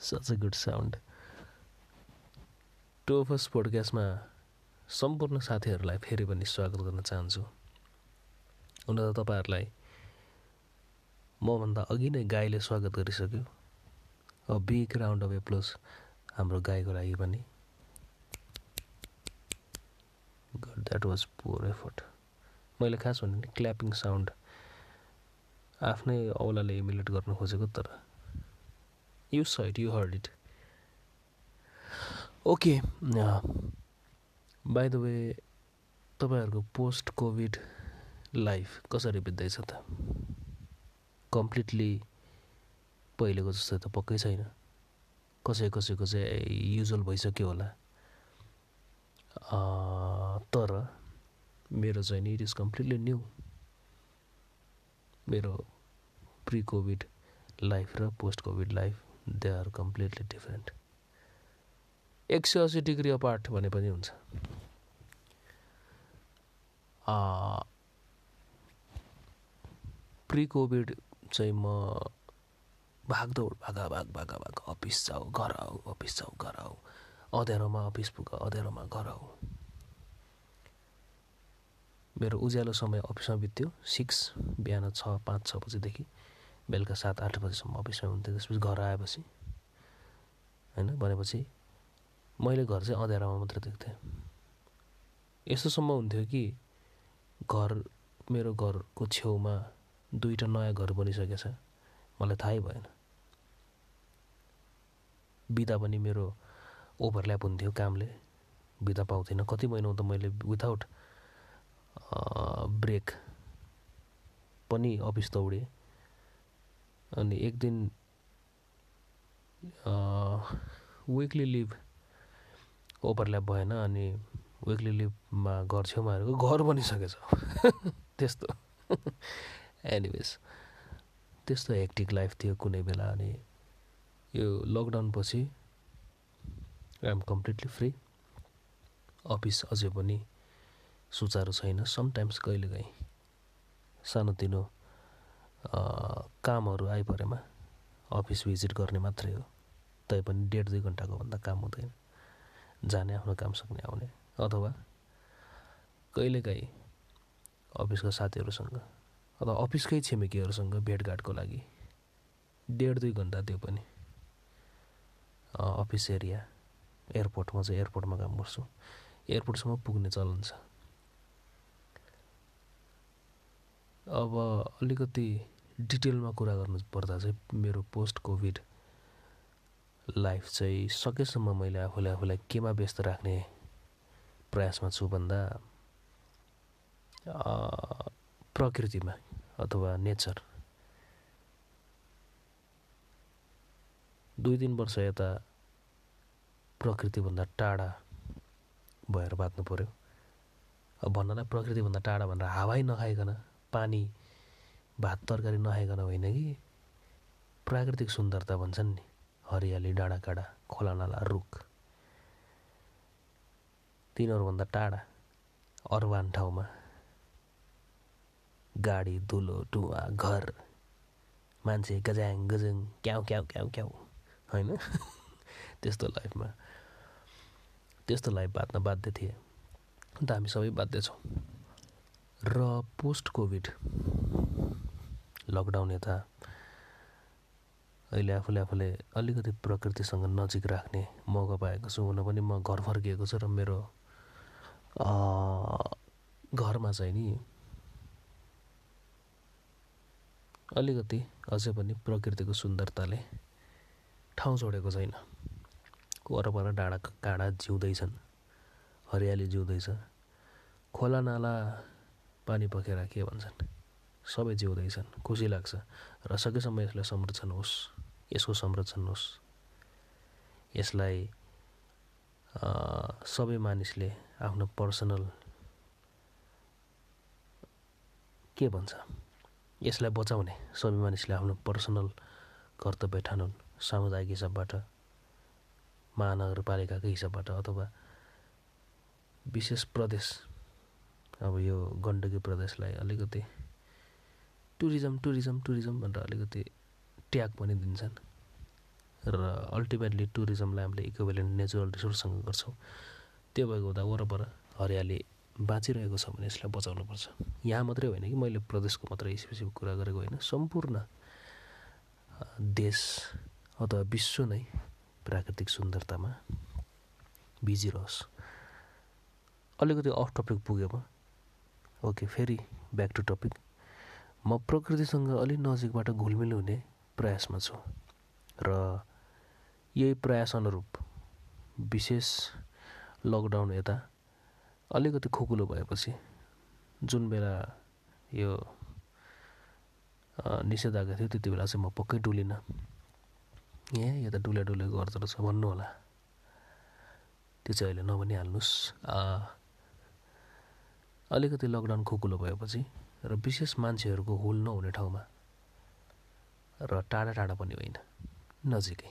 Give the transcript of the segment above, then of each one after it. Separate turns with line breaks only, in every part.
Such a good sound टोफस पोडकास्टमा सम्पूर्ण साथीहरूलाई फेरि पनि स्वागत गर्न चाहन्छु। हुन त तपाईँहरूलाई मभन्दा अघि नै गाईले स्वागत गरिसक्यो। A big round of applause हाम्रो गाईको लागि पनि। God that was poor effort मैले खास भने क्ल्यापिङ साउन्ड आफ्नै औलाले इमिलेट गर्नु खोजेको तर you saw it you heard it okay by the way तपाईँहरूको पोस्ट कोभिड लाइफ कसरी बित्दैछ त? कम्प्लिटली पहिलेको जस्तो त पक्कै छैन। कसै कसैको चाहिँ युजल भइसक्यो होला। तर मेरो चाहिँ नि इट इज कम्प्लिटली न्यू मेरो प्रि कोभिड लाइफ र post Covid life they are completely different एक सय असी डिग्री अपार्ट भने पनि हुन्छ। प्रि कोभिड चाहिँ म भागदौड भागा भाग भागा भाग अफिस जाऊ घर आऊ अफिस जाऊ घर आऊ अँध्यारोमा अफिस पुग अँध्यारोमा घर आऊ। मेरो उज्यालो समय अफिसमा बित्थ्यो सिक्स बिहान छ पाँच छ बजीदेखि बेलुका सात आठ बजीसम्म अफिसमा हुन्थ्यो। त्यसपछि घर आएपछि होइन भनेपछि मैले घर चाहिँ अँध्यारोमा मात्रै देख्थेँ। यस्तोसम्म हुन्थ्यो कि घर मेरो घरको छेउमा दुईवटा नयाँ घर बनिसकेछ मलाई थाहै भएन। बिदा पनि मेरो ओभरल्याप हुन्थ्यो कामले। बिदा पाउँथिनँ। कति महिना त मैले विदाउट ब्रेक पनि अफिस दौडेँ। अनि एक दिन विकली लिभ ओभरल्याप भएन अनि विकली लिभमा घर छेउमा हेरेको घर बनिसकेछ। त्यस्तो। एनिवेज त्यस्तो हेक्टिक लाइफ थियो कुनै बेला अनि यो लकडाउन पछि आइएम कम्प्लिटली फ्री अफिस अझै पनि सुचारू छैन। समटाइम्स कहिलेकाहीँ सानोतिनो कामहरू आइपरेमा अफिस भिजिट गर्ने मात्रै हो। तैपनि डेढ दुई घन्टाको भन्दा काम हुँदैन। जाने आफ्नो काम सक्ने आउने। अथवा कहिलेकाहीँ अफिसको साथीहरूसँग अथवा अफिसकै छिमेकीहरूसँग भेटघाटको लागि डेढ दुई घन्टा त्यो पनि अफिस एरिया एयरपोर्टमा चाहिँ एयरपोर्टमा काम गर्छु। एयरपोर्टसम्म पुग्ने चलन छ। अब अलिकति डिटेलमा कुरा गर्नु पर्दा चाहिँ मेरो पोस्ट कोभिड लाइफ चाहिँ सकेसम्म मैले आफूलाई आफूलाई केमा व्यस्त राख्ने प्रयासमा छु भन्दा प्रकृतिमा अथवा नेचर। दुई तिन वर्ष यता प्रकृतिभन्दा टाढा भएर बाँच्नु पऱ्यो अब भन्नलाई प्रकृतिभन्दा टाढा भनेर हावाई नखाइकन पानी भात तरकारी नखाइकन होइन कि? प्राकृतिक सुन्दरता भन्छन् नि। हरियाली डाँडाकाँडा खोलानाला रुख। तिनीहरूभन्दा टाढा अरवान ठाउँमा। गाडी धुलो टुवा घर। मान्छे गजाङ गजाङ क्याउ क्याउ क्याउ क्याउ। होइन? त्यस्तो लाइफमा। त्यस्तो लाइफ बाँच्न बाध्य थिए। अन्त हामी सबै बाध्य छौँ। र पोस्ट कोभिड लकडाउन यता अहिले आफूले आफूले अलिकति प्रकृतिसँग नजिक राख्ने मौका पाएको छु हुन पनि म घर फर्किएको छु र मेरो घरमा चाहिँ नि अलिकति अझै पनि प्रकृतिको सुन्दरताले ठाउँ छोडेको छैन। वरपर डाँडा काँडा जिउँदैछन् हरियाली जिउँदैछ। खोला नाला पानी पखेर के भन्छन्। सबै जिउँदैछन् खुसी लाग्छ। र सकेसम्म यसलाई संरक्षण होस्। यसको संरक्षण होस्। यसलाई सबै मानिसले आफ्नो पर्सनल के भन्छ? यसलाई बचाउने सबै मानिसले आफ्नो पर्सनल कर्तव्य ठानुन्। सामुदायिक हिसाबबाट महानगरपालिकाकै हिसाबबाट अथवा विशेष प्रदेश अब यो गण्डकी प्रदेशलाई अलिकति टुरिज्म टुरिज्म टुरिज्म भनेर अलिकति ट्याग पनि दिन्छन्। र अल्टिमेटली टुरिज्मलाई हामीले इक्वेलेन्ट नेचुरल रिसोर्ससँग गर्छौँ। त्यो भएको हुँदा वरपर हरियाली बाँचिरहेको छ भने यसलाई बचाउनुपर्छ यहाँ मात्रै होइन कि मैले प्रदेशको मात्रै स्पेसिफिक कुरा गरेको होइन। सम्पूर्ण देश अथवा विश्व नै प्राकृतिक सुन्दरतामा बिजी रहोस्। अलिकति अफ टपिक पुगेँ म ओके फेरि ब्याक टु टपिक म प्रकृतिसँग अलिक नजिकबाट घुलमिल हुने प्रयासमा छु र यही प्रयास अनुरूप विशेष लकडाउन यता अलिकति खुकुलो भएपछि जुन बेला यो निषेधाज्ञा थियो त्यति बेला चाहिँ म पक्कै डुलिनँ। ए यो त डुले डुले गर्दो रहेछ भन्नु होला त्यो चाहिँ अहिले नभनिहाल्नुहोस्। अलिकति लकडाउन खुकुलो भएपछि र विशेष मान्छेहरूको हुल नहुने ठाउँमा र टाढा टाढा पनि होइन नजिकै।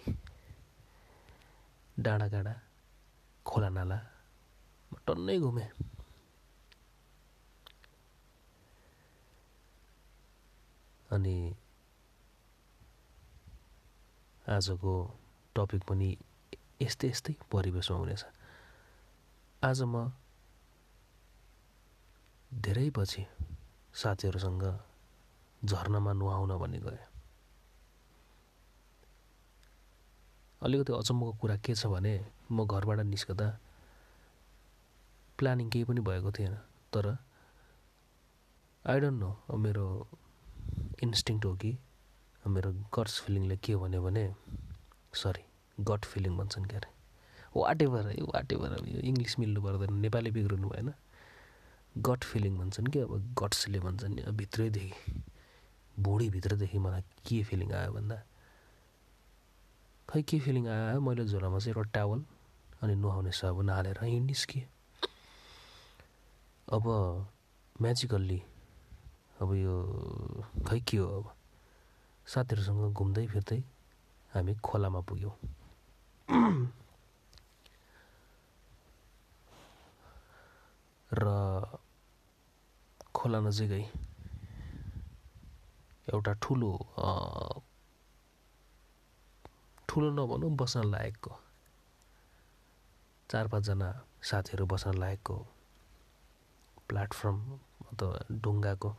डाँडा काँडा खोला नाला टन्नै घुमेँ। अनि आजको टपिक पनि यस्तै यस्तै परिवेशमा हुनेछ। आज म धेरै पछि साथीहरूसँग झर्नामा नुहाउन भन्ने गएँ। अलिकति अचम्मको कुरा के छ भने म घरबाट निस्कँदा प्लानिङ केही पनि भएको थिएन तर आई डोन्ट नो मेरो इन्स्टिङ हो कि मेरो गट्स फिलिङले के भन्यो भने सरी गट फिलिङ भन्छन् क्या अरे वाट एभर है वाट एभर इङ्ग्लिस मिल्नु पर्दैन नेपाली बिग्रिनु भएन। गट फिलिङ भन्छन् कि? अब गट्सले भन्छन् नि भित्रैदेखि भुँडीभित्रदेखि मलाई के फिलिङ आयो भन्दा? खै के फिलिङ आयो? मैले झोलामा चाहिँ एउटा टावल अनि नुहाउने साबुन हालेर यहीँ निस्केँ अब म्याजिकल्ली अब यो खै के हो अब? साथीहरूसँग घुम्दै फिर्दै हामी खोलामा पुग्यौँ। र खोला नजिकै एउटा ठुलो ठुलो नभनौँ बस्न लायकको चार पाँचजना साथीहरू बस्न लायकको प्लेटफर्म अथवा ढुङ्गाको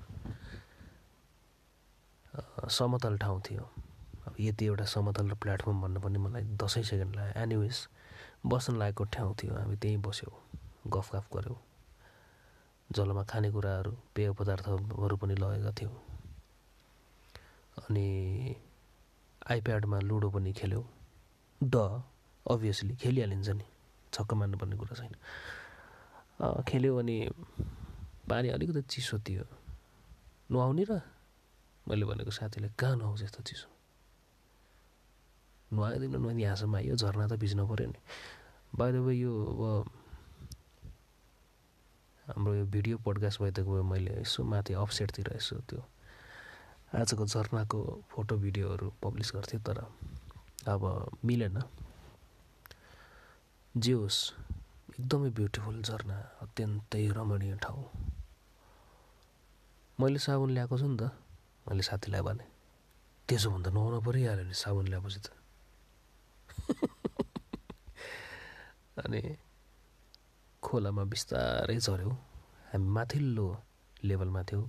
समतल ठाउँ थियो। अब यति एउटा समतल र प्लेटफर्म भन्नु पनि मलाई दसैँ सेकेन्ड लाग्यो एनिवेज बस्न लागेको ठाउँ थियो। हामी त्यहीँ बस्यौँ गफगाफ गऱ्यौँ। जलमा खानेकुराहरू पेय पदार्थहरू पनि लगेका थियौँ। अनि आइप्याडमा लुडो पनि खेल्यौँ। ड अभियसली खेलिहालिन्छ नि छक्क मान्नुपर्ने कुरा छैन। खेल्यौँ अनि पानी अलिकति चिसो थियो। नुहाउने र? मैले भनेको साथीले कहाँ नुहाउँछ यस्तो चिसो? नुहाइदिनु नुहाइ यहाँसम्म आयो झर्ना त भिज्नु पऱ्यो नि। बाहिर यो अब हाम्रो यो भिडियो पोडकास्ट भइदिएको भए मैले यसो माथि अफसेटतिर यसो त्यो आजको झर्नाको फोटो भिडियोहरू पब्लिस गर्थेँ तर अब मिलेन। जे होस् एकदमै ब्युटिफुल झरना अत्यन्तै रमणीय ठाउँ। मैले साबुन ल्याएको छु नि त मैले साथीलाई भने त्यसो भन्दा नुहाउनु परिहाल्यो नि साबुन ल्याएपछि त। अनि खोलामा बिस्तारै झऱ्यौँ। हामी माथिल्लो लेभलमा थियौँ।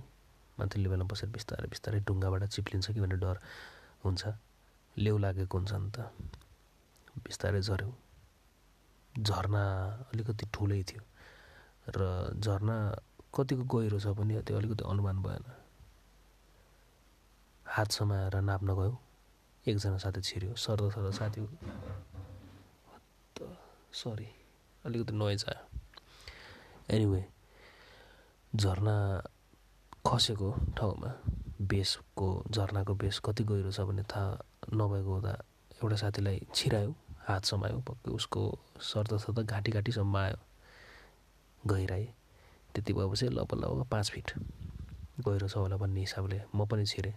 माथिल्लो लेभलमा बसेर बिस्तारै बिस्तारै ढुङ्गाबाट चिप्लिन्छ कि भन्ने डर हुन्छ। लेउ लागेको हुन्छ नि त। बिस्तारै झऱ्यौँ। झर्ना अलिकति ठुलै थियो। र झर्ना कतिको गहिरो छ भने त्यो अलिकति अनुमान भएन। हात समाएर नाप्न गयो। एकजना साथी छिर्यो। सर्दा सर्दा साथी सरी अलिकति नोइज आयो। एनिवे झर्ना खसेको ठाउँमा बेसको झर्नाको बेस कति गहिरो छ भने थाहा नभएको हुँदा एउटा साथीलाई छिरायो हात समायो पक्कै उसको सर्दा सर्दा घाँटी घाँटीसम्म आयो। गहिराए त्यति भएपछि लप लप पाँच फिट गहिरो छ होला भन्ने हिसाबले म पनि छिरेँ।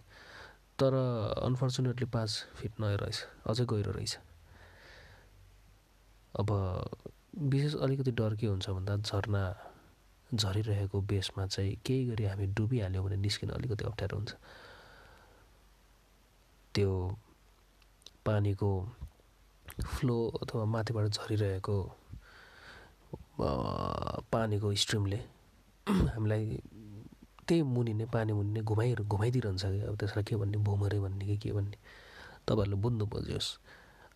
तर अनफर्चुनेटली पाँच फिट नयाँ रहेछ अझै गहिरो रहेछ। अब विशेष अलिकति डर के हुन्छ भन्दा झर्ना झरिरहेको बेसमा चाहिँ केही गरी हामी डुबिहाल्यौँ भने निस्किन अलिकति अप्ठ्यारो हुन्छ। त्यो पानीको फ्लो अथवा माथिबाट झरिरहेको पानीको स्ट्रिमले हामीलाई त्यही मुनि नै पानी मुनि नै घुमाइ घुमाइदिइरहन्छ कि अब त्यसलाई के भन्ने भुमरे भन्ने कि के भन्ने तपाईँहरूले बुझ्नु बुझ्योस्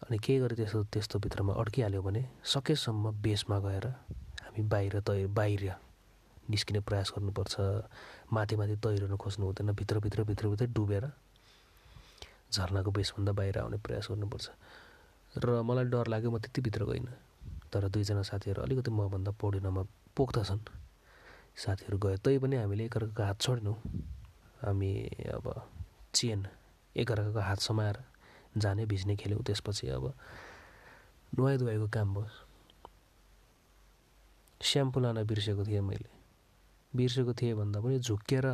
अनि केही गरी त्यस्तो त्यस्तो भित्रमा अड्किहाल्यो भने सकेसम्म बेसमा गएर हामी बाहिर तै बाहिर निस्किने प्रयास गर्नुपर्छ माथि माथि तैरनु खोज्नु हुँदैन भित्रभित्र भित्रभित्र डुबेर झर्नाको बेसभन्दा बाहिर आउने प्रयास गर्नुपर्छ। र मलाई डर लाग्यो म त्यति भित्र गइनँ। तर दुईजना साथीहरू अलिकति मभन्दा पौडिनमा पोख्त छन् साथीहरू तै पनि हामीले एकअर्काको हात छोडेनौँ। हामी अब चेन एकअर्काको हात समाएर जाने भिज्ने खेल्यौँ। त्यसपछि अब नुहाइधुवाईको काम भयो। स्याम्पू लान बिर्सेको थिएँ मैले। बिर्सेको थिएँ भन्दा पनि झुक्केर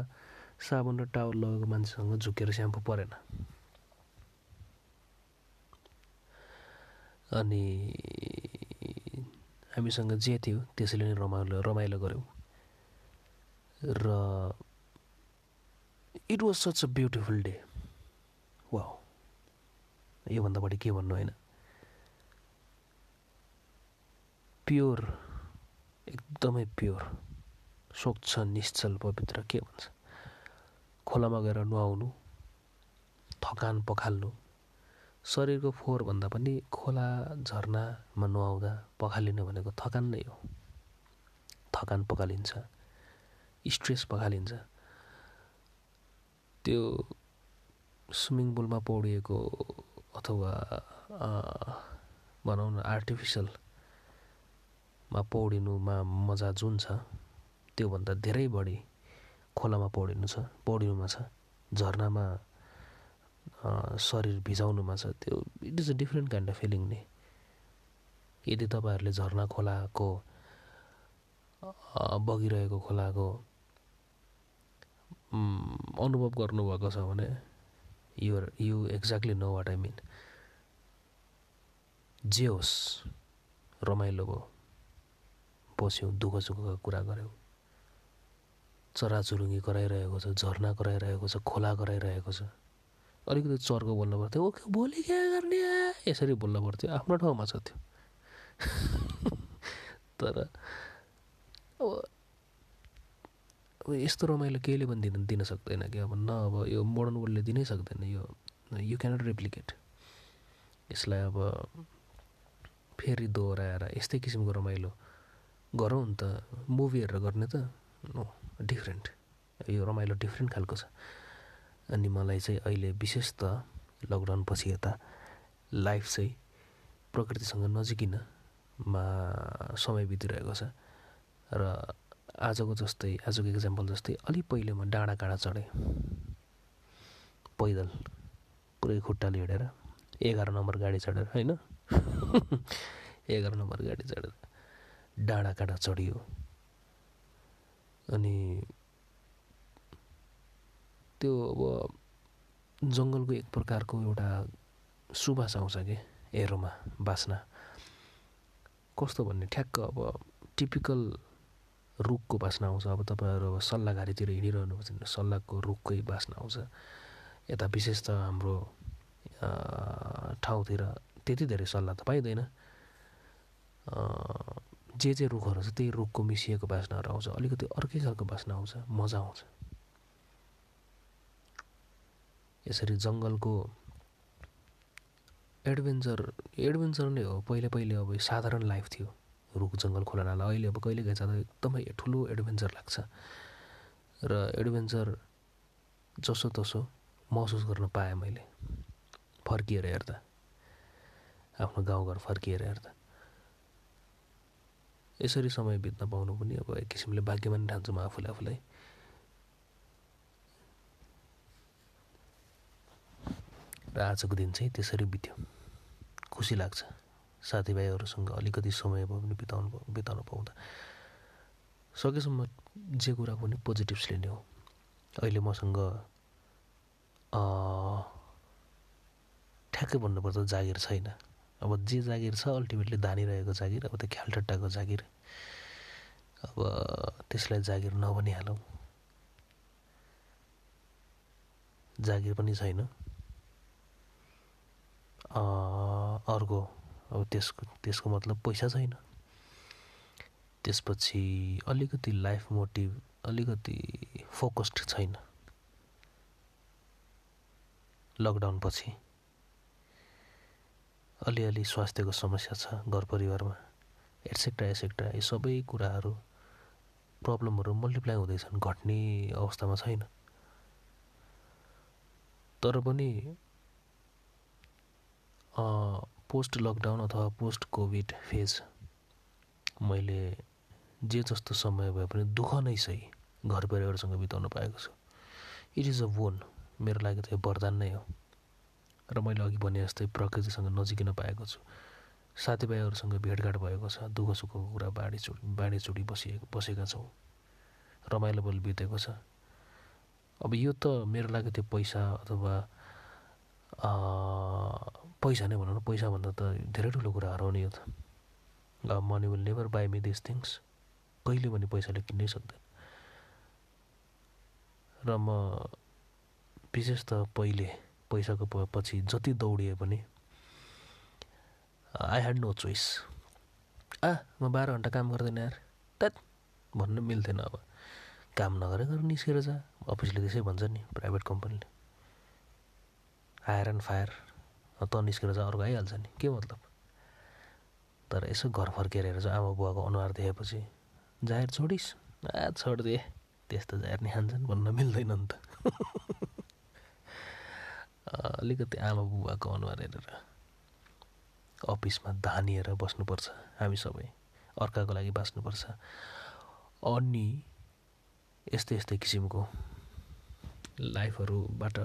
साबुन र टावल लगेको मान्छेसँग झुक्केर स्याम्पू परेन। अनि हामीसँग जे थियो त्यसैले नै रमाइलो रमाइलो गऱ्यौँ। र it was such a beautiful day वा योभन्दा बढी के भन्नु होइन? प्योर एकदमै प्योर। स्वच्छ निश्चल पवित्र के भन्छ? खोलामा गएर नुहाउनु थकान पखाल्नु शरीरको फोहोरभन्दा पनि खोला झरनामा नुहाउँदा पखालिनु भनेको थकान नै हो। थकान पखालिन्छ स्ट्रेस पखालिन्छ। त्यो स्विमिङ पुलमा पौडिएको अथवा भनौँ न आर्टिफिसियलमा पौडिनुमा मजा जुन छ त्योभन्दा धेरै बढी खोलामा पौडिनु छ पौडिनुमा छ झरनामा शरीर भिजाउनुमा छ त्यो it is a different kind of feeling नि। यदि तपाईँहरूले झरना खोलाको बगिरहेको खोलाको अनुभव गर्नुभएको छ भने you're you exactly know what I mean जे होस् रमाइलो भयो बस्यौँ दुःख सुखको कुरा गऱ्यौँ। चराचुरुङ्गी कराइरहेको छ झर्ना कराइरहेको छ खोला कराइरहेको छ। अलिकति चर्को बोल्नु पर्थ्यो। ओके भोलि के गर्ने? यसरी बोल्नु पर्थ्यो। आफ्नो ठाउँमा छ त्यो। तर अब अब यस्तो रमाइलो केहीले पनि दिन दिन सक्दैन कि? अब न अब यो मोडर्न वर्ल्डले दिनै सक्दैन यो। यु क्यानट रेप्लिकेट यसलाई अब फेरि दोहोऱ्याएर यस्तै किसिमको रमाइलो गरौँ नि त। मुभी गर्ने त। डिफ्रेन्ट यो रमाइलो डिफ्रेन्ट खालको छ। अनि मलाई चाहिँ अहिले विशेष त लकडाउन पछि यता लाइफ चाहिँ प्रकृतिसँग नजिकिनमा समय बितिरहेको छ। र आजको जस्तै आजको इक्जाम्पल जस्तै अलिक पहिले म डाँडा काँडा चढेँ। पैदल पुरै खुट्टाले हिँडेर एघार नम्बर गाडी चढेर होइन? एघार नम्बर गाडी चढेर डाँडा काँडा चढियो। अनि त्यो अब जङ्गलको एक प्रकारको एउटा सुवास आउँछ कि एरोमा बास्ना। कस्तो भन्ने? ठ्याक्क अब टिपिकल रुखको बास्ना आउँछ। अब तपाईँहरू अब सल्लाहघारीतिर हिँडिरहनुहुन्छ भने सल्लाहको रुखकै बास्ना आउँछ। यता विशेष त हाम्रो ठाउँतिर त्यति धेरै सल्लाह त पाइँदैन। जे जे रुखहरू छ त्यही रुखको मिसिएको बास्नाहरू आउँछ। अलिकति अर्कै खालको बास्ना आउँछ मजा आउँछ। यसरी जङ्गलको एडभेन्चर एडभेन्चर नै हो। पहिले पहिले अब साधारण लाइफ थियो रुख जङ्गल खोला नाला अहिले अब कहिले जाँदा एकदमै ठुलो एडभेन्चर लाग्छ। र एडभेन्चर जसो तसो महसुस गर्न पाएँ मैले। फर्किएर हेर्दा आफ्नो गाउँघर फर्किएर हेर्दा। यसरी समय बित्न पाउनु पनि अब एक किसिमले भाग्यमान ठान्छु म आफूले आफूलाई। र आजको दिन चाहिँ त्यसरी बित्यो। खुसी लाग्छ। साथीभाइहरूसँग अलिकति समय भए पनि बिताउनु बिताउन पाउँदा। सकेसम्म जे कुरा पनि पोजिटिभ्स लिने हो। अहिले मसँग ठ्याक्कै भन्नुपर्दा जागिर छैन। अब जे जागिर छ अल्टिमेटली धानिरहेको जागिर अब त्यो ख्यालटट्टाको जागिर। अब त्यसलाई जागिर अर्को अब त्यसको त्यसको मतलब पैसा छैन। त्यसपछि अलिकति लाइफ मोटिभ अलिकति फोकस्ड छैन। लकडाउनपछि। अलिअलि स्वास्थ्यको समस्या छ घर परिवारमा एट्सेक्ट्रा यी सबै कुराहरू प्रब्लमहरू मल्टिप्लाई हुँदैछन् घट्ने अवस्थामा छैन। तर पनि पोस्ट लकडाउन अथवा पोस्ट कोभिड फेज मैले जे जस्तो समय भए पनि दुःख नै सही घर परिवारसँग बिताउन पाएको छु। इट इज अ वोन मेरो लागि त यो वरदान नै हो। र मैले अघि भने जस्तै प्रकृतिसँग नजिकिन पाएको छु। साथीभाइहरूसँग भेटघाट भएको छ दुःख सुखको कुरा बाँडीचुडी बाँडीचुडी बसिएको बसेका छौँ। रमाइलो पल बितेको छ। अब यो त मेरो लागि त्यो पैसा अथवा पैसा नै भनौँ न पैसाभन्दा त धेरै ठुलो कुराहरू हो नि यो त money will never buy me this things कहिले पनि पैसाले किन्नै सक्दैन। र म विशेष त पहिले पैसाको पछि जति दौडिए पनि आई ह्याड नो चोइस आ म बाह्र घन्टा काम गर्दैन यार। त्यत भन्नु मिल्थेन अब। काम नगरेर निस्केर जा। अफिसले त्यसै भन्छ नि प्राइभेट कम्पनीले। हायर एन्ड फायर त निस्केर जा अर्को आइहाल्छ नि। के मतलब? तर यसो घर फर्केर हेरेर आमा बुवाको अनुहार देखेपछि जाहेर छोडिस्? आ छोडिदिए। त्यस्तो जाहेर नि खान्छन् भन्न मिल्दैन नि त। अलिकति आमा बुबाको अनुहार हेरेर अफिसमा धानिएर बस्नुपर्छ हामी सबै। अर्काको लागि बाँच्नुपर्छ। अनि यस्तै यस्तै किसिमको लाइफहरूबाट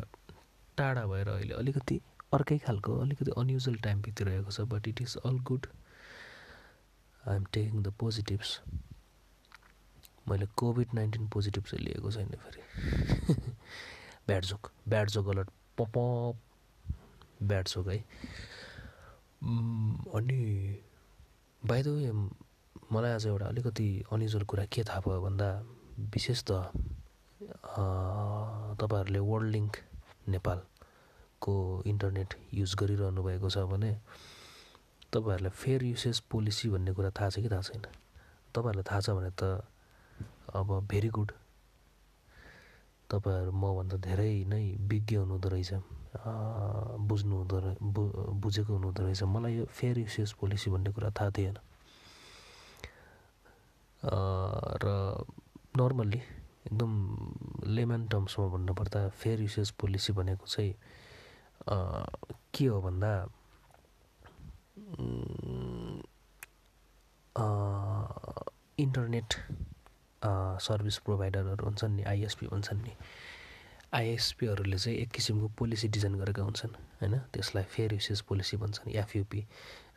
टाढा भएर अहिले अलिकति अर्कै खालको अलिकति अनयुजल टाइम बितिरहेको छ but it is all good I am taking the positives मैले कोभिड नाइन्टिन पोजिटिभ चाहिँ लिएको छैन फेरि। Bad joke bad joke alert pop bad soak है अनि बाई द वे मलाई आज एउटा अलिकति अनयुजल कुरा के थाहा भयो भन्दा विशेष त तपाईँहरूले वर्ल्ड लिङ्क नेपालको इन्टरनेट युज गरिरहनु भएको छ भने तपाईँहरूलाई फेयर युसेज पोलिसी भन्ने कुरा थाहा छ कि थाहा छैन? तपाईँहरूलाई थाहा छ भने त अब भेरी गुड तपाईँहरू मभन्दा धेरै नै विज्ञ हुनुहुँदो रहेछ। बुझ्नु हुँदो बु बुझेको हुनुहुँदो रहेछ। मलाई यो फेयर युसेज पोलिसी भन्ने कुरा थाहा थिएन। र नर्मल्ली एकदम लेमन टर्म्समा भन्नुपर्दा फेयर युसेज पोलिसी भनेको चाहिँ के हो भन्दा इन्टरनेट सर्भिस प्रोभाइडरहरू हुन्छन् नि आइएसपी भन्छन् नि। आइएसपीहरूले चाहिँ एक किसिमको पोलिसी डिजाइन गरेका हुन्छन् होइन? त्यसलाई फेयर युसेज पोलिसी भन्छन् एफयुपी।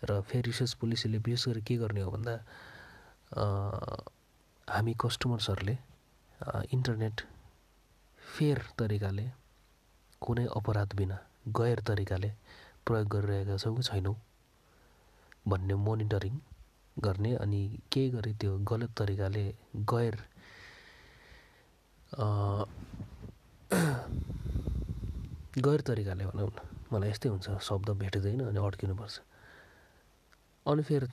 र फेयर युसेज पोलिसीले विशेष गरी के गर्ने हो भन्दा हामी कस्टमर्सहरूले इन्टरनेट फेयर तरिकाले कुनै अपराध बिना गैर तरिकाले प्रयोग गरिरहेका छौँ कि छैनौँ भन्ने मोनिटरिङ गर्ने अनि केही गरी त्यो गलत तरिकाले गैर गैर तरिकाले भनौँ न मलाई यस्तै हुन्छ शब्द भेटिँदैन अनि अड्किनुपर्छ। अनफेयर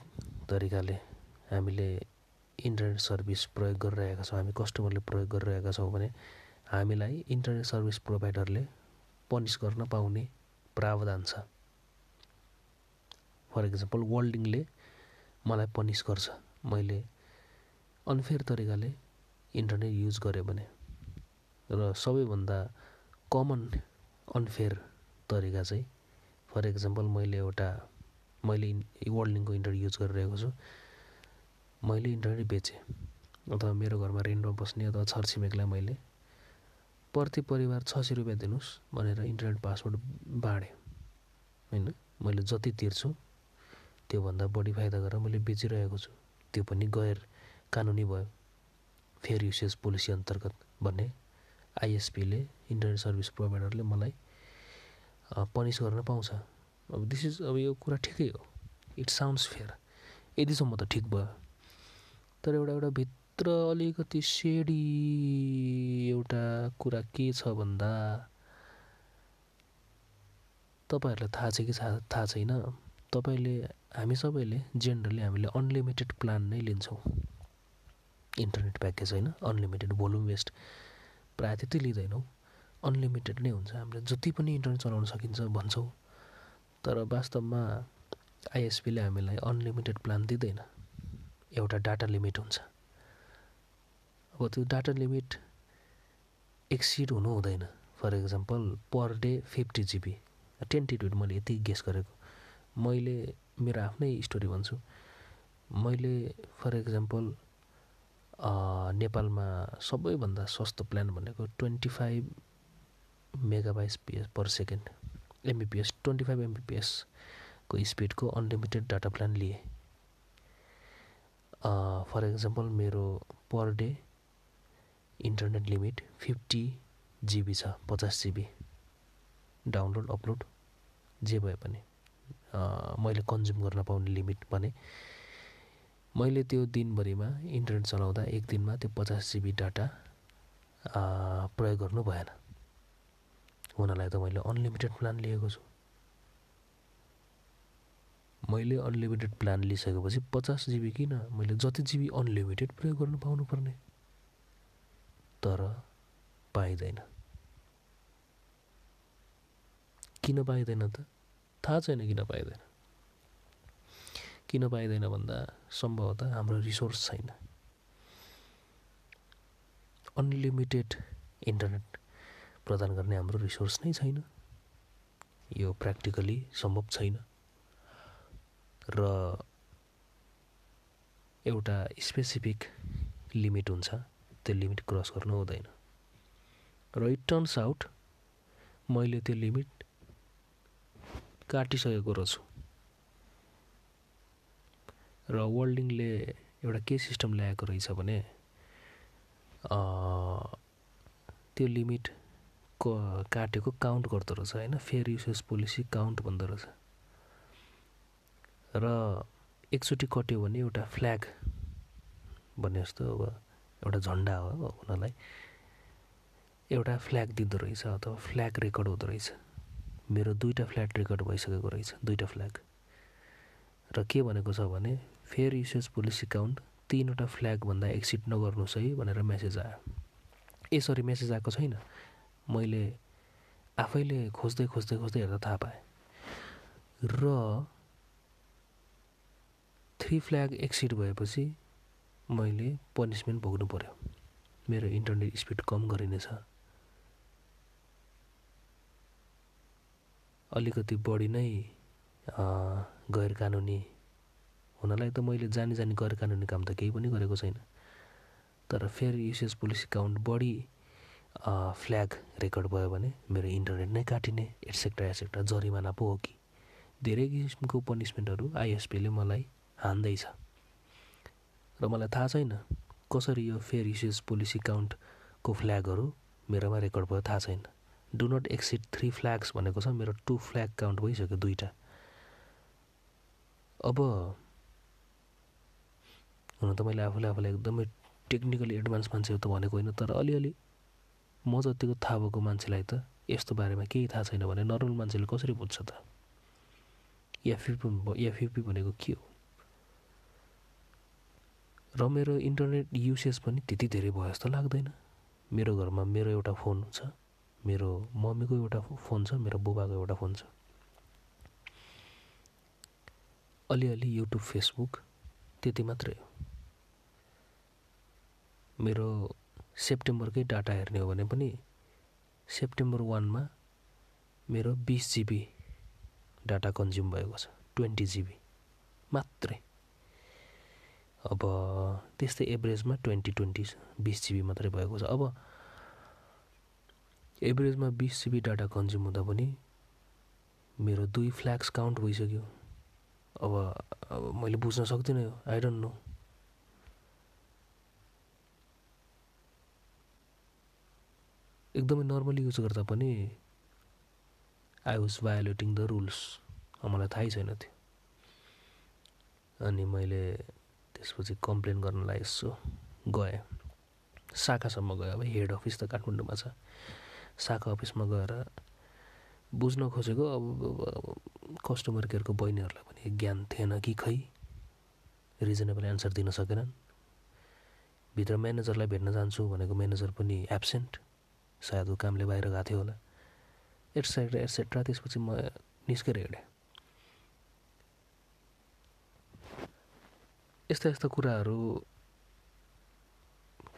तरिकाले हामीले इन्टरनेट सर्भिस प्रयोग गरिरहेका छौँ हामी कस्टमरले प्रयोग गरिरहेका छौँ भने हामीलाई इन्टरनेट सर्भिस प्रोभाइडरले पनिस गर्न पाउने प्रावधान छ। फर इक्जाम्पल वर्ल्डिङले मलाई पनिस गर्छ। मैले अनफेयर तरिकाले इन्टरनेट युज गरेँ भने। र सबैभन्दा कमन अनफेयर तरिका चाहिँ फर इक्जाम्पल मैले एउटा मैले वर्ल्डिङको इन्टरनेट युज गरिरहेको छु। मैले इन्टरनेट बेचेँ। अथवा मेरो घरमा रेन्टमा बस्ने अथवा छरछिमेकलाई मैले। प्रति परिवार छ सय रुपियाँ दिनुहोस् भनेर इन्टरनेट पासवर्ड बाँडेँ। होइन? मैले जति तिर्छु त्योभन्दा बढी फाइदा गरेर मैले बेचिरहेको छु। त्यो पनि गैर कानुनी भयो। फेयर युसेज पोलिसी अन्तर्गत भन्ने आइएसपीले इन्टरनेट सर्भिस प्रोभाइडरले मलाई पनिस गर्न पाउँछ। अब दिस इज अब यो कुरा ठिकै हो। इट साउन्ड्स फेयर यतिसम्म त ठिक भयो। तर एउटा एउटा भित्र अलिकति सेडी एउटा कुरा के छ भन्दा तपाईँहरूलाई थाहा छ कि थाहा छैन? तपाईँले हामी सबैले जेनरली हामीले अनलिमिटेड प्लान नै लिन्छौँ। इन्टरनेट प्याकेज होइन अनलिमिटेड भोल्युम वेस्ट प्रायः त्यति लिँदैनौँ। अनलिमिटेड नै हुन्छ। हामीले जति पनि इन्टरनेट चलाउन सकिन्छ भन्छौँ। तर वास्तवमा आइएसपीले हामीलाई अनलिमिटेड प्लान दिँदैन। एउटा डाटा लिमिट हुन्छ। अब त्यो डाटा लिमिट एक्सिड हुनु हुँदैन। For example per day fifty GB tentative मैले यति गेस गरेको। मैले मेरो आफ्नै स्टोरी भन्छु। मैले फर इक्जाम्पल नेपालमा सबैभन्दा सस्तो प्लान भनेको twenty five megabits PS per second Mbps twenty five एमबिपिएसको स्पिडको अनलिमिटेड डाटा प्लान लिएँ। फर इक्जाम्पल मेरो per day internet limit fifty GB छ पचास जिबी। डाउनलोड अपलोड जे भए पनि। मैले कन्ज्युम गर्न पाउने लिमिट भने मैले त्यो दिनभरिमा इन्टरनेट चलाउँदा एक दिनमा त्यो पचास जिबी डाटा प्रयोग गर्नु भएन। हुनलाई त मैले अनलिमिटेड प्लान लिएको छु। मैले अनलिमिटेड प्लान लिइसकेपछि पचास जिबी किन? मैले जति जिबी अनलिमिटेड प्रयोग गर्नु पाउनुपर्ने। तर पाइँदैन। किन पाइँदैन त? थाहा छैन किन पाइँदैन। किन पाइँदैन भन्दा सम्भवतः हाम्रो रिसोर्स छैन। अनलिमिटेड इन्टरनेट प्रदान गर्ने हाम्रो रिसोर्स नै छैन। यो प्र्याक्टिकली सम्भव छैन। र एउटा स्पेसिफिक लिमिट हुन्छ त्यो लिमिट क्रस गर्नु हुँदैन। र इट टर्न्स आउट मैले त्यो लिमिट काटिसकेको रहेछु। र वर्ल्डिङले एउटा के सिस्टम ल्याएको रहेछ भने त्यो लिमिट काटेको काउन्ट गर्दो रहेछ होइन? फेयर युसेज पोलिसी काउन्ट भन्दो रहेछ। र एकचोटि कट्यो भने एउटा फ्ल्याग भने जस्तो अब एउटा झन्डा हो उनीहरूलाई एउटा फ्ल्याग दिँदो रहेछ अथवा फ्ल्याग रेकर्ड हुँदो रहेछ। मेरो दुईवटा फ्ल्याग रेकर्ड भइसकेको रहेछ दुईवटा फ्ल्याग। र के भनेको छ भने फेयर युसेज पोलिसी काउन्ट तिनवटा फ्ल्यागभन्दा एक्सिड नगर्नुहोस् है भनेर मेसेज आयो। यसरी मेसेज आएको छैन। मैले आफैले खोज्दै खोज्दै खोज्दै हेर्दा थाहा पाएँ। र थ्री फ्ल्याग एक्सिड भएपछि मैले पनिसमेन्ट भोग्नु पऱ्यो मेरो इन्टरनेट स्पिड कम गरिनेछ। अलिकति बढी नै गैर कानुनी हुनलाई त मैले जानी जानी गैर कानुनी काम त केही पनि गरेको छैन। तर फेयर युसेज पोलिसी काउन्ट बढी फ्ल्याग रेकर्ड भयो भने मेरो इन्टरनेट नै काटिने एटसेक्ट्रा एटसेक्ट्रा जरिमाना पो हो कि। धेरै किसिमको पनिसमेन्टहरू आइएसपीले मलाई हान्दैछ। र मलाई थाहा छैन कसरी यो फेयर युसेज पोलिसी काउन्टको फ्ल्यागहरू मेरोमा रेकर्ड भयो थाहा छैन। Do not exceed three flags भनेको छ। मेरो टु फ्ल्याग काउन्ट भइसक्यो दुईवटा। अब हुन त मैले आफूले आफूलाई एकदमै टेक्निकली एडभान्स मान्छे हो त भनेको होइन तर अलिअलि म जतिको थाहा भएको मान्छेलाई त यस्तो बारेमा केही थाहा छैन भने नर्मल मान्छेले कसरी बुझ्छ त? एफिपी एफिपी भनेको के हो? र मेरो इन्टरनेट युसेज पनि त्यति धेरै भयो जस्तो लाग्दैन। मेरो घरमा मेरो एउटा फोन छ मेरो मम्मीको एउटा फोन छ मेरो बुबाको एउटा फोन छ। अलिअलि युट्युब फेसबुक त्यति मात्रै हो। मेरो सेप्टेम्बरकै डाटा हेर्ने हो भने पनि सेप्टेम्बर वानमा मेरो बिस जिबी डाटा कन्ज्युम भएको छ ट्वेन्टी जिबी मात्रै। अब त्यस्तै एभरेजमा ट्वेन्टी ट्वेन्टी बिस जिबी मात्रै भएको छ। अब एभरेजमा बिस जिबी डाटा कन्ज्युम हुँदा पनि मेरो दुई फ्ल्याग्स काउन्ट भइसक्यो। अब अब मैले बुझ्न सक्दिनँ यो। आई डोन्ट नो एकदमै नर्मली युज गर्दा पनि I was violating the rules मलाई थाहै छैन थियो अनि मैले त्यसपछि कम्प्लेन गर्नलाई यसो गएँ। शाखासम्म गएँ। अब हेड अफिस त काठमाडौँमा छ। शाखा अफिसमा गएर बुझ्न खोजेको अब कस्टमर केयरको बहिनीहरूलाई पनि ज्ञान थिएन कि खै? रिजनेबल एन्सर दिन सकेनन्। भित्र म्यानेजरलाई भेट्न जान्छु भनेको म्यानेजर पनि एब्सेन्ट सायद ऊ कामले बाहिर गएको थियो होला। एटसेट्रा एटसेट्रा त्यसपछि म निस्केर हिँडेँ। यस्ता यस्ता कुराहरू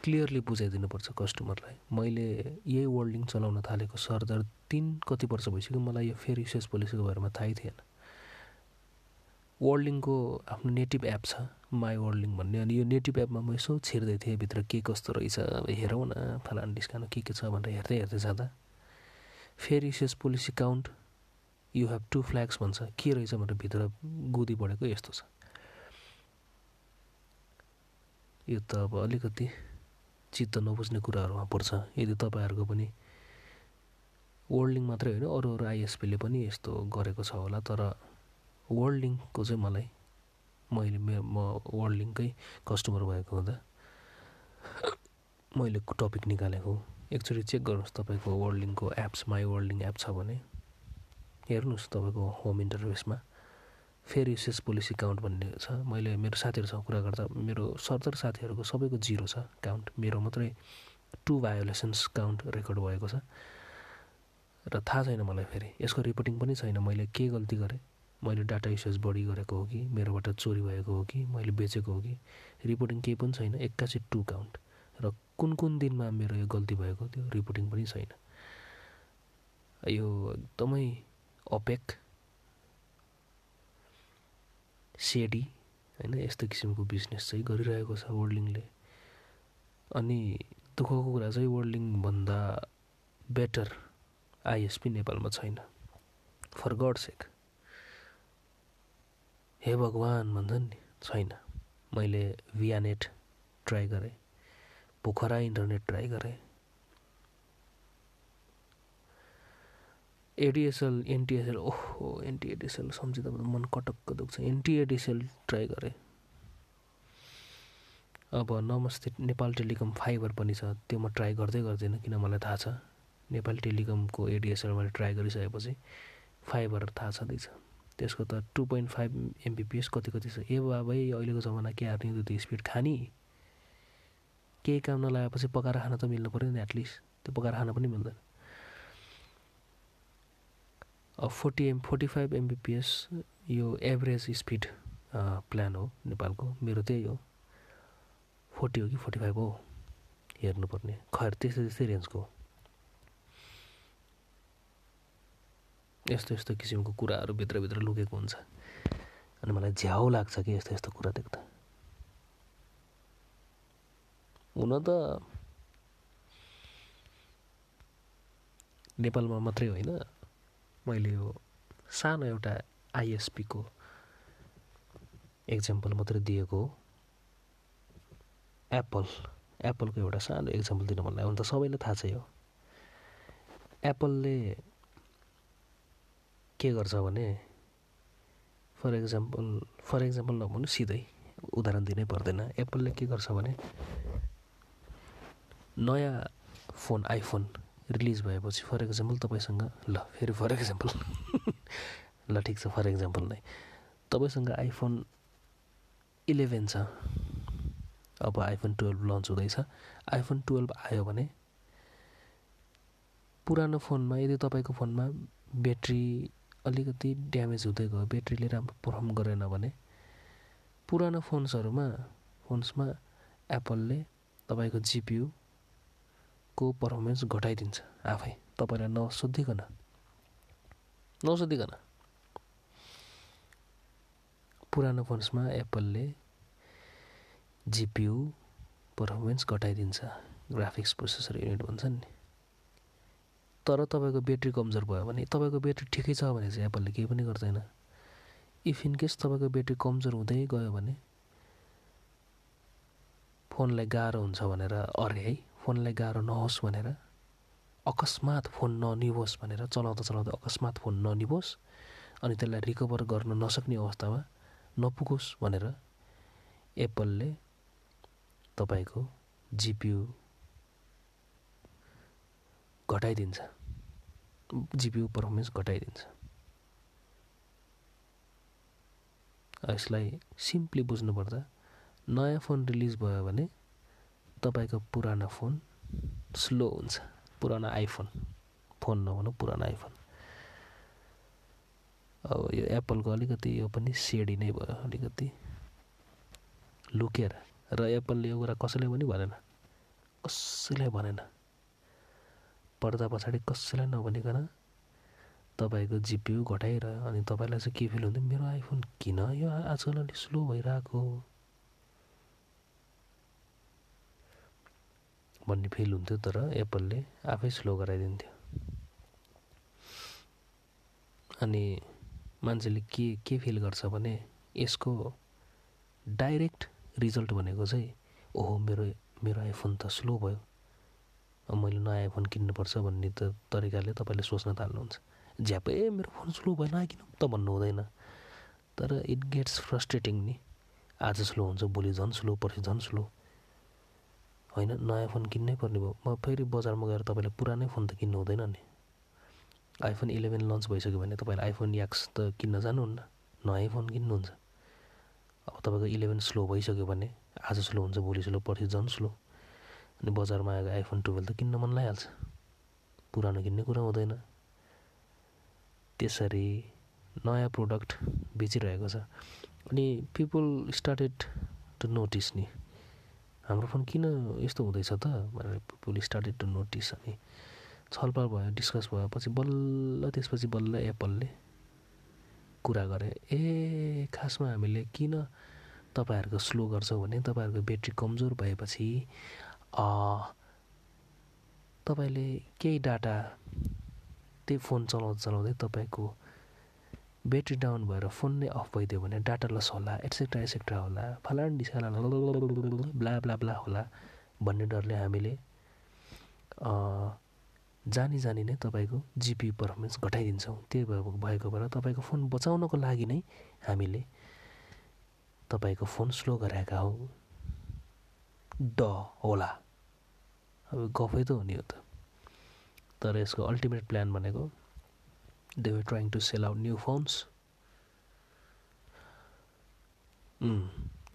क्लियरली बुझाइदिनुपर्छ कस्टमरलाई। मैले यही वर्ल्डिङ चलाउन थालेको सरदर तिन कति वर्ष भइसक्यो मलाई यो फेयर युसेज पोलिसीको बारेमा थाहै थिएन। वर्ल्डिङको आफ्नो नेटिभ एप छ माई वर्ल्डिङ भन्ने अनि यो नेटिभ एपमा म यसो छिर्दै थिएँ भित्र के कस्तो रहेछ हेरौँ न फलान डिस्काउन्ट के के छ भनेर हेर्दै हेर्दै जाँदा fair usage policy count you have two flags भन्छ के रहेछ भनेर भित्र गुदी बढेको यस्तो छ। यो त अब अलिकति चित्त नबुझ्ने कुराहरूमा पर्छ। यदि तपाईँहरूको पनि वर्ल्डिङ मात्रै होइन अरू अरू आइएसपीले पनि यस्तो गरेको छ होला तर वर्ल्डिङको चाहिँ मलाई मैले मेरो म वर्ल्डिङकै कस्टमर भएको हुँदा मैले टपिक निकालेको एकचोटि चेक गर्नुहोस् तपाईँको वर्ल्डिङको एप्स माई वर्ल्डिङ एप छ भने। हेर्नुहोस् तपाईँको होम इन्टरफेसमा फेयर युसेस पोलिसी काउन्ट भन्ने छ। मैले मेरो साथीहरूसँग कुरा गर्दा मेरो सरदर साथीहरूको सबैको जिरो छ काउन्ट। मेरो मात्रै टु भायोलेसन्स काउन्ट रेकर्ड भएको छ। र थाहा छैन मलाई फेरि। यसको रिपोर्टिङ पनि छैन। मैले के गल्ती गरेँ? मैले डाटा युसेज बढी गरेको हो कि? मेरोबाट चोरी भएको हो कि? मैले बेचेको हो कि? रिपोर्टिङ केही पनि छैन। एक्कासी टु काउन्ट। र कुन कुन दिनमा मेरो यो गल्ती भएको त्यो रिपोर्टिङ पनि छैन। यो एकदमै अपेक सेडी होइन यस्तो किसिमको बिजनेस चाहिँ गरिरहेको छ वर्ल्डिङले अनि दुःखको कुरा चाहिँ वर्ल्डिङभन्दा बेटर आइएसपी नेपालमा छैन। फर गड सेक हे भगवान् भन्छन् नि छैन। मैले भियानेट ट्राई गरेँ पोखरा इन्टरनेट ट्राई गरेँ। एडिएसएल एनटिएसएल ओहो एनटिएडिएसएल सम्झिँदा मन कटक्क दुख्छ। एनटिएडिएसएल ट्राई गरेँ। अब नमस्ते नेपाल टेलिकम फाइबर पनि छ। त्यो म ट्राई गर्दै गर्दैन किन मलाई थाहा छ। नेपाल टेलिकमको एडिएसएल मैले ट्राई गरिसकेपछि फाइबर थाहा छँदैछ। त्यसको त टु पोइन्ट फाइभ एमबिपिएस कति कति छ? ए बाबै अहिलेको जमाना के हार्ने त्यो स्पिड खाने? केही काम नलागेपछि पकाएर खान त मिल्नु पऱ्यो नि एटलिस्ट त्यो पकाएर खान पनि मिल्दैन। Forty M forty five Mbps यो एभरेज स्पिड प्लान हो नेपालको। मेरो त्यही हो। फोर्टी हो कि फोर्टी फाइभ हो? हेर्नुपर्ने। खैर त्यस्तै त्यस्तै रेन्जको यस्तो यस्तो किसिमको कुराहरू भित्रभित्र लुकेको हुन्छ। अनि मलाई झ्याउ लाग्छ कि यस्तो यस्तो कुरा देख्दा। हुन त नेपालमा मात्रै होइन। मैले यो सानो एउटा आइएसपीको एक्जाम्पल मात्रै दिएको हो। एप्पल एप्पलको एउटा सानो इक्जाम्पल दिन मन लाग्यो भने त सबैलाई थाहा छ यो। एप्पलले के गर्छ भने फर इक्जाम्पल फर इक्जाम्पल नभन्नु सिधै उदाहरण दिनै पर्दैन। एप्पलले के गर्छ भने नयाँ फोन आइफोन रिलिज भएपछि फर इक्जाम्पल तपाईँसँग ल फेरि फर इक्जाम्पल ल ठिक छ फर इक्जाम्पल नै। तपाईँसँग आइफोन इलेभेन छ। अब आइफोन टुवेल्भ लन्च हुँदैछ। आइफोन टुवेल्भ आयो भने पुरानो फोनमा यदि तपाईँको फोनमा ब्याट्री अलिकति ड्यामेज हुँदै गयो ब्याट्रीले राम्रो पर्फर्म गरेन भने पुरानो फोन्सहरूमा फोन्समा एप्पलले तपाईँको जिपियुको पर्फर्मेन्स घटाइदिन्छ आफै। तपाईँलाई नसोधिकन नसोधिकन पुरानो फोन्समा एप्पलले जिपियु पर्फर्मेन्स घटाइदिन्छ। ग्राफिक्स प्रोसेसर युनिट भन्छ नि। तर तपाईँको ब्याट्री कमजोर भयो भने तपाईँको ब्याट्री ठिकै छ भने चाहिँ एप्पलले केही पनि गर्दैन। इफ इन केस तपाईँको ब्याट्री कमजोर हुँदै गयो भने फोनलाई गाह्रो हुन्छ भनेर अरे है। फोनलाई गाह्रो नहोस् भनेर अकस्मात फोन ननिभोस् भनेर चलाउँदा चलाउँदा अकस्मात फोन ननिभोस् अनि त्यसलाई रिकभर गर्न नसक्ने अवस्थामा नपुगोस् भनेर एप्पलले तपाईँको जिपियु घटाइदिन्छ। जिपियु पर्फर्मेन्स घटाइदिन्छ। यसलाई सिम्पली बुझ्नुपर्दा नयाँ फोन रिलिज भयो भने तपाईँको पुरानो फोन स्लो हुन्छ। पुरानो आइफोन। फोन नभनौँ पुरानो आइफोन। अब यो एप्पलको अलिकति यो पनि सेडी नै भयो अलिकति लुकेर। र एप्पलले यो कुरा कसैले पनि भनेन। कसैलाई भनेन। पर्दा पछाडि कसैलाई नभनिकन तपाईँको जिपियु घटाइरह्यो अनि तपाईँलाई चाहिँ के फिल हुन्थ्यो मेरो आइफोन किन यो आजकल अलिक स्लो भइरहेको भन्ने फिल हुन्थ्यो तर एप्पलले आफै स्लो गराइदिन्थ्यो। अनि मान्छेले के के फिल गर्छ भने यसको डाइरेक्ट रिजल्ट भनेको चाहिँ ओहो मेरो मेरो आइफोन त स्लो भयो। मैले नयाँ आइफोन किन्नुपर्छ भन्ने त तरिकाले तपाईँले सोच्न थाल्नुहुन्छ। झ्यापै मेरो फोन स्लो भएन किन त भन्नु हुँदैन। तर इट गेट्स फ्रस्ट्रेटिङ नि। आज स्लो हुन्छ भोलि झन् स्लो पर्सि झन् स्लो होइन नयाँ फोन किन्नै पर्ने भयो। म फेरि बजारमा गएर तपाईँले पुरानै फोन त किन्नु हुँदैन नि। आइफोन इलेभेन लन्च भइसक्यो भने तपाईँले आइफोन याक्स त किन्न जानुहुन्न। नयाँ फोन किन्नुहुन्छ। अब तपाईँको इलेभेन स्लो भइसक्यो भने आज स्लो हुन्छ भोलि स्लो पर्सि झन् स्लो अनि बजारमा आएको आइफोन टुवेल्भ त किन्न मन लागिहाल्छ। पुरानो किन्ने कुरा हुँदैन। त्यसरी नयाँ प्रोडक्ट बेचिरहेको छ। अनि पिपुल स्टार्टेड टु नोटिस नि। हाम्रो फोन किन यस्तो हुँदैछ त भनेर पिपुल स्टार्टेड टु नोटिस अनि छलफल भयो डिस्कस भयो पछि बल्ल त्यसपछि बल्ल एप्पलले कुरा गरे ए खासमा हामीले किन तपाईँहरूको स्लो गर्छौँ भने तपाईँहरूको ब्याट्री कमजोर भएपछि तपाईँले केही डाटा त्यही फोन चलाउँदा चलाउँदै तपाईँको ब्याट्री डाउन भएर फोन नै अफ भइदियो भने डाटा लस होला एट्सेक्ट्रा एट्सेक्ट्रा होला। फलान डिसाला ब्ला ब्ला ब्ला होला भन्ने डरले हामीले जानी जानी नै तपाईँको जिपी पर्फर्मेन्स घटाइदिन्छौँ। त्यही भएको भएको भएर तपाईँको फोन बचाउनको लागि नै हामीले तपाईँको फोन स्लो गराएका हौ। ड होला। अब गफै त हो नि हो त। तर यसको अल्टिमेट प्लान भनेको they were trying to sell out new phones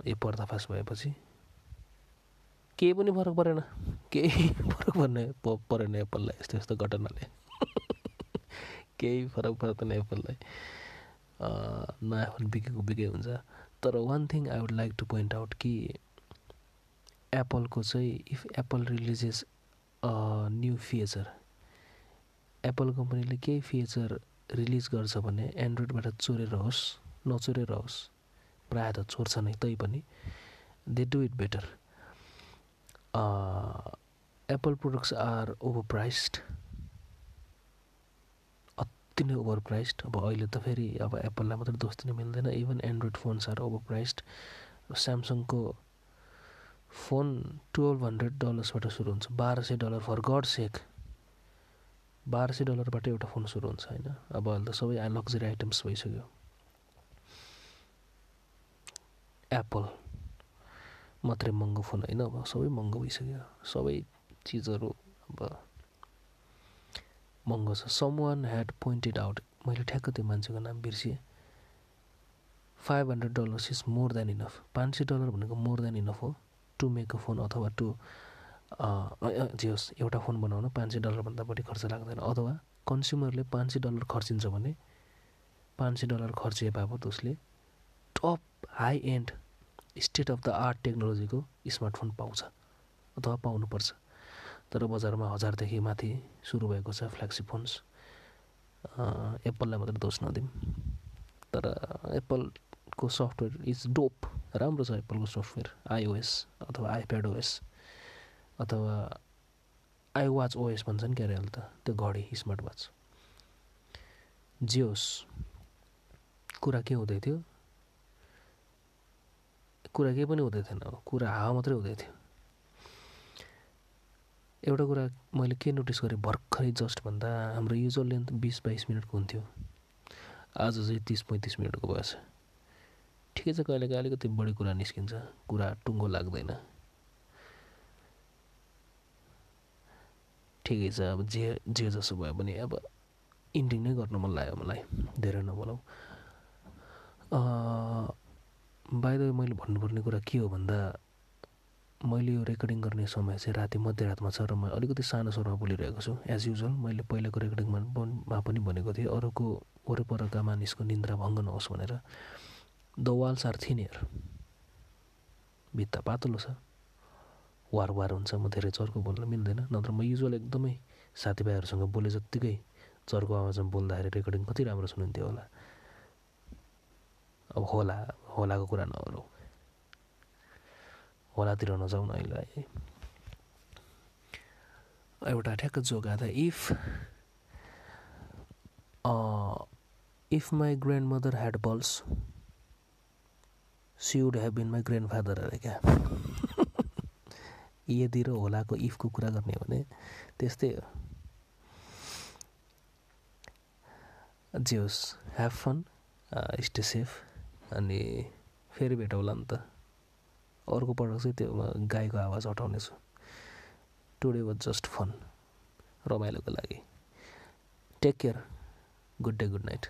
यो पर्दाफास भएपछि केही पनि फरक परेन. केही फरक पर्ने. परेन एप्पललाई यस्तो यस्तो घटनाले. केही फरक पर्दैन एप्पललाई नयाँ फोन बिकेको बिकै हुन्छ. तर one thing I would like to point out कि एप्पलको चाहिँ if Apple releases new feature Apple कम्पनीले केही फिचर रिलिज गर्छ भने एन्ड्रोइडबाट चोरेर होस् नचोरेर होस् प्रायः त चोर्छ नै तै पनि they do it better Apple products are overpriced अति नै ओभर प्राइस्ड अब अहिले त फेरि अब एप्पललाई मात्रै दोष दिन मिल्दैन even Android phones are overpriced स्यामसङको फोन टुवेल्भ हन्ड्रेड डलर्सबाट सुरु हुन्छ बाह्र सय डलर फर गड सेक बाह्र सय डलरबाट एउटा फोन सुरु हुन्छ होइन। अब अहिले त सबै लग्जरी आइटम्स भइसक्यो। एप्पल मात्रै महँगो फोन होइन अब सबै महँगो भइसक्यो। सबै चिजहरू अब महँगो छ। Someone had pointed out मैले ठ्याक्क त्यो मान्छेको नाम बिर्सेँ five hundred dollars is more than enough पाँच सय डलर भनेको मोर देन इनफ हो। टु मेक अ फोन अथवा टु जे होस् एउटा फोन बनाउन पाँच सय डलरभन्दा बढी खर्च लाग्दैन। अथवा कन्ज्युमरले पाँच सय डलर खर्चिन्छ भने पाँच सय डलर खर्चिए बापत उसले top high end state of the art टेक्नोलोजीको स्मार्टफोन पाउँछ अथवा पाउनुपर्छ। तर बजारमा हजारदेखि माथि सुरु भएको छ फ्ल्यागसिप फोन्स एप्पललाई मात्रै दोष नदिउँ। तर एप्पलको सफ्टवेयर इज डोप राम्रो छ एप्पलको सफ्टवेयर आइओएस अथवा आइप्याड ओएस अथवा आई वाच ओएस भन्छन् क्या अरे अहिले त? त्यो घडी स्मार्ट वाच जे होस् कुरा के हुँदै थियो? कुरा केही पनि हुँदै थिएन। कुरा हावा मात्रै हुँदै थियो। एउटा कुरा मैले के नोटिस गरेँ? भर्खरै जस्ट भन्दा हाम्रो युजल लेन्थ बिस बाइस मिनटको हुन्थ्यो। आज चाहिँ तिस पैँतिस मिनटको भएछ। ठिकै छ कहिलेकाहीँ अलिकति बढी कुरा निस्किन्छ। कुरा टुङ्गो लाग्दैन। ठिकै छ अब जे जे जसो भयो भने अब इन्डिङ नै गर्नु मन लाग्यो मलाई धेरै नबोलाउ। बाहिर मैले भन्नुपर्ने कुरा के हो भन्दा मैले यो रेकर्डिङ गर्ने समय चाहिँ राति मध्यरातमा छ र म अलिकति सानो स्वरमा बोलिरहेको छु एज युजल मैले पहिलाको रेकर्डिङमा पनि भनेको थिएँ अरूको वरपरका मानिसको निन्द्रा भङ्ग नहोस् भनेर। द वाल्स आर थिनियर भित्ता पातलो छ। वार वार हुन्छ म धेरै चर्को बोल्न मिल्दैन। नत्र म युजल एकदमै साथीभाइहरूसँग बोले जत्तिकै चर्को आवाजमा बोल्दाखेरि रेकर्डिङ कति राम्रो सुनिन्थ्यो होला। अब होला होलाको कुरा नगरौँ। होलातिर नजाउँ न अहिले। एउटा ठ्याक्क जोक आएको if if my grandmother had balls she would have been my grandfather अरे क्या? यदि र होलाको इफको कुरा गर्ने हो भने त्यस्तै हो। जे होस् ह्याभ फन स्टे सेफ अनि फेरि भेटौँला नि त। अर्को पटक चाहिँ त्यो गाईको आवाज हटाउनेछु टुडे वाज जस्ट फन रमाइलोको लागि। Take care good day good night